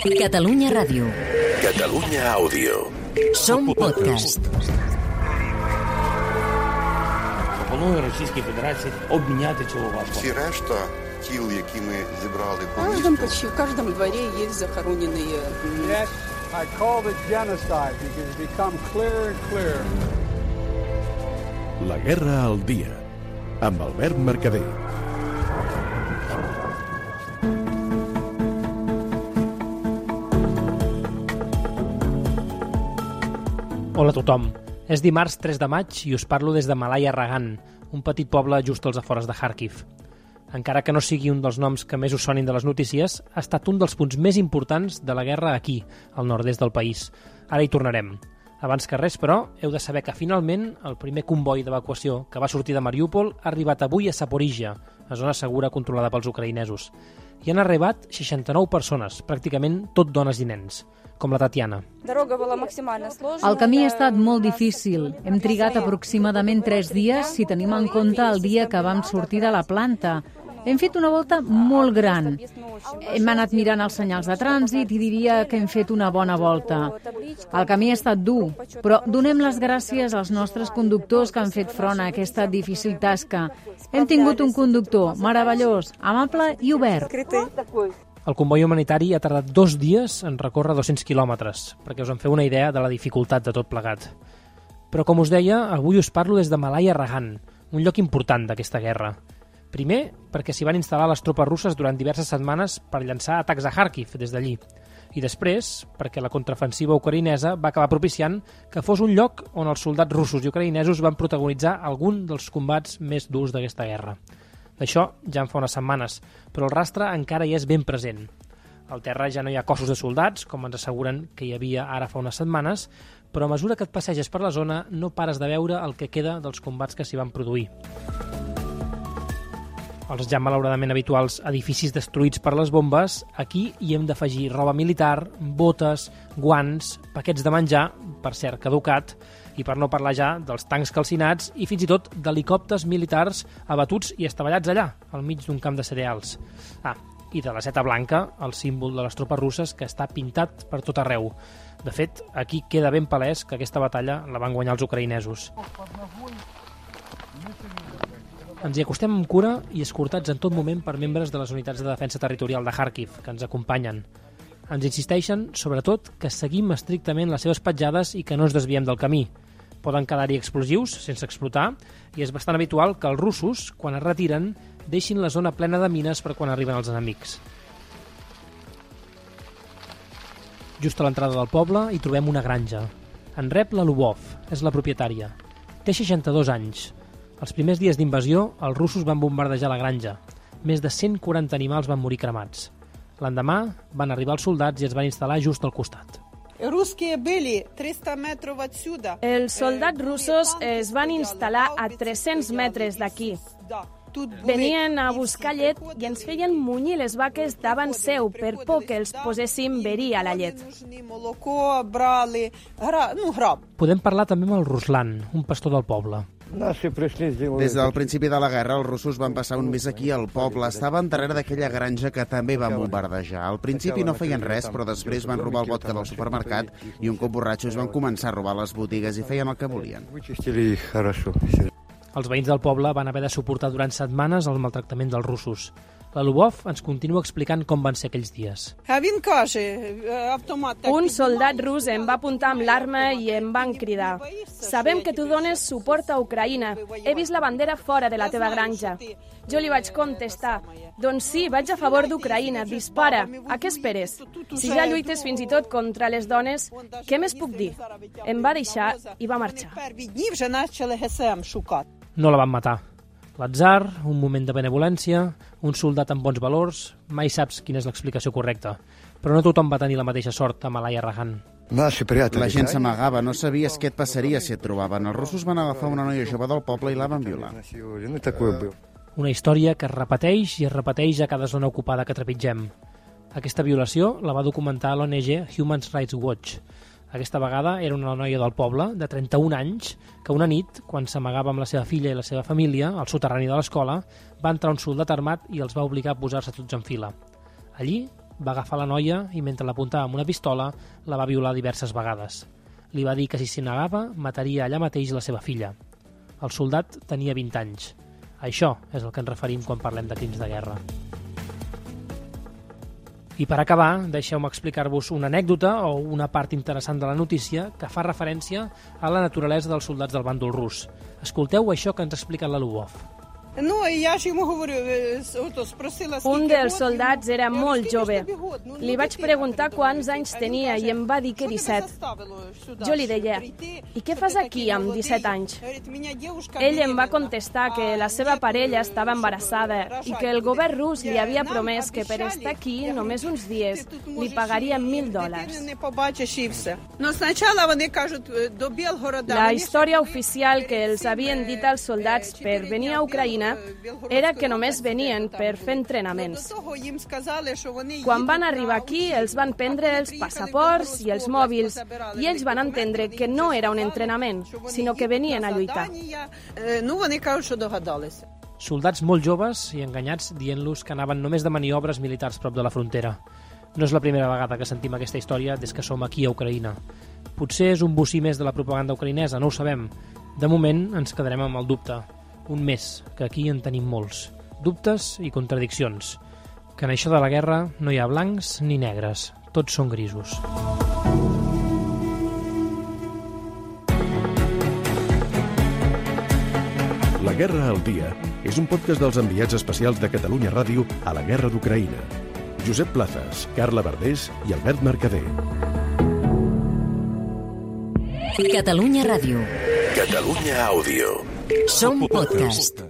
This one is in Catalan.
Catalunya Ràdio. Catalunya Àudio. Som podcast. Пропоную Російській Федерації обміняти цього важко. Всі решта тіл, які ми зібрали В по каждом, місту, почти в каждом дворе есть захороненные м, Yes, I called it genocide because it's become clearer and clearer. La guerra al dia. Amb Albert Mercader. Hola a tothom. És dimarts 3 de maig i us parlo des de Malaya Ragan, un petit poble just als afores de Kharkiv. Encara que no sigui un dels noms que més us sonin de les notícies, ha estat un dels punts més importants de la guerra aquí, al nord-est del país. Ara hi tornarem. Abans que res, però, heu de saber que finalment el primer comboi d'evacuació que va sortir de Mariúpol ha arribat avui a Saporizhia, a zona segura controlada pels ucraïnesos. Hi han arribat 69 persones, pràcticament tot dones i nens, com la Tatiana. El camí ha estat molt difícil. Hem trigat aproximadament 3 dies si tenim en compte el dia que vam sortir de la planta. Hem fet una volta molt gran. Hem anat mirant els senyals de trànsit i diria que hem fet una bona volta. El camí ha estat dur, però donem les gràcies als nostres conductors que han fet front a aquesta difícil tasca. Hem tingut un conductor meravellós, amable i obert. El comboi humanitari ha tardat dos dies en recórrer 200 quilòmetres, perquè us en feu una idea de la dificultat de tot plegat. Però, com us deia, avui us parlo des de Malaya Ragan, un lloc important d'aquesta guerra. Primer, perquè s'hi van instal·lar les tropes russes durant diverses setmanes per llançar atacs a Kharkiv des d'allí. I després, perquè la contraofensiva ucraïnesa va acabar propiciant que fos un lloc on els soldats russos i ucraïnesos van protagonitzar algun dels combats més durs d'aquesta guerra. D'això ja en fa unes setmanes, però el rastre encara hi és ben present. Al terra ja no hi ha cossos de soldats, com ens asseguren que hi havia ara fa unes setmanes, però a mesura que et passeges per la zona no pares de veure el que queda dels combats que s'hi van produir. Els ja malauradament habituals edificis destruïts per les bombes, aquí hi hem d'afegir roba militar, botes, guants, paquets de menjar, per cert, caducat, i per no parlar ja dels tancs calcinats i fins i tot d'helicòpters militars abatuts i estavellats allà, al mig d'un camp de cereals. Ah, i de la seta blanca, el símbol de les tropes russes que està pintat per tot arreu. De fet, aquí queda ben palès que aquesta batalla la van guanyar els ucraïnesos. Ens hi acostem amb cura i escortats en tot moment per membres de les unitats de defensa territorial de Kharkiv, que ens acompanyen. Ens insisteixen, sobretot, que seguim estrictament les seves petjades i que no ens desviem del camí. Poden quedar-hi explosius sense explotar i és bastant habitual que els russos, quan es retiren, deixin la zona plena de mines per quan arriben els enemics. Just a l'entrada del poble hi trobem una granja. En rep la Lubov, és la propietària. Té 62 anys. Els primers dies d'invasió, els russos van bombardejar la granja. Més de 140 animals van morir cremats. L'endemà van arribar els soldats i es van instal·lar just al costat. Els soldats russos es van instal·lar a 300 metres d'aquí. Venien a buscar llet i ens feien munyir les vaques davant seu per por que els poséssim verí a la llet. Podem parlar també amb el Ruslan, un pastor del poble. Des del principi de la guerra, els russos van passar un mes aquí al poble. Estaven darrere d'aquella granja que també van bombardejar. Al principi no feien res, però després van robar el vodka del supermercat i un cop borratxos van començar a robar les botigues i feien el que volien. Els veïns del poble van haver de suportar durant setmanes el maltractament dels russos. La Lubov ens continua explicant com van ser aquells dies. Un soldat rus em va apuntar amb l'arma i em van cridar. Sabem que tu dones suport a Ucraïna. He vist la bandera fora de la teva granja. Jo li vaig contestar, doncs sí, vaig a favor d'Ucraïna, dispara, a què esperes? Si ja lluites fins i tot contra les dones, què més puc dir? Em va deixar i va marxar. No la van matar. L'atzar, un moment de benevolència, un soldat amb bons valors, mai saps quina és l'explicació correcta. Però no tothom va tenir la mateixa sort a Malaya Ragan. La gent s'amagava, no sabies què et passaria si et trobaven. Els russos van agafar una noia jove del poble i la van violar. Una història que es repeteix i es repeteix a cada zona ocupada que trepitgem. Aquesta violació la va documentar l'ONG Human Rights Watch. Aquesta vegada era una noia del poble, de 31 anys, que una nit, quan s'amagava amb la seva filla i la seva família, al soterrani de l'escola, va entrar un soldat armat i els va obligar a posar-se tots en fila. Allí va agafar la noia i mentre l'apuntava amb una pistola la va violar diverses vegades. Li va dir que si s'hi negava mataria allà mateix la seva filla. El soldat tenia 20 anys. Això és el que ens referim quan parlem de crims de guerra. I per acabar, deixeu-me explicar-vos una anècdota o una part interessant de la notícia que fa referència a la naturalesa dels soldats del bàndol rus. Escolteu això que ens ha explicat la Lubov. Un dels soldats era molt jove. Li vaig preguntar quants anys tenia i em va dir que 17. Jo li deia, i què fas aquí amb 17 anys? Ell em va contestar que la seva parella estava embarassada i que el govern rus li havia promès que per estar aquí només uns dies li pagaria 1.000 dòlars. La història oficial que els havien dit als soldats per venir a Ucraïna era que només venien per fer entrenaments. Quan van arribar aquí, els van prendre els passaports i els mòbils i ells van entendre que no era un entrenament, sinó que venien a lluitar. Soldats molt joves i enganyats dient-los que anaven només de maniobres militars prop de la frontera. No és la primera vegada que sentim aquesta història des que som aquí a Ucraïna. Potser és un bocí més de la propaganda ucraïnesa, no ho sabem. De moment ens quedarem amb el dubte. Un més, que aquí en tenim molts. Dubtes i contradiccions. Que en això de la guerra no hi ha blancs ni negres. Tots són grisos. La Guerra al Dia és un podcast dels enviats especials de Catalunya Ràdio a la Guerra d'Ucraïna. Josep Plazas, Carla Verdés i Albert Mercader. Catalunya Ràdio. Catalunya Àudio. Som podcast.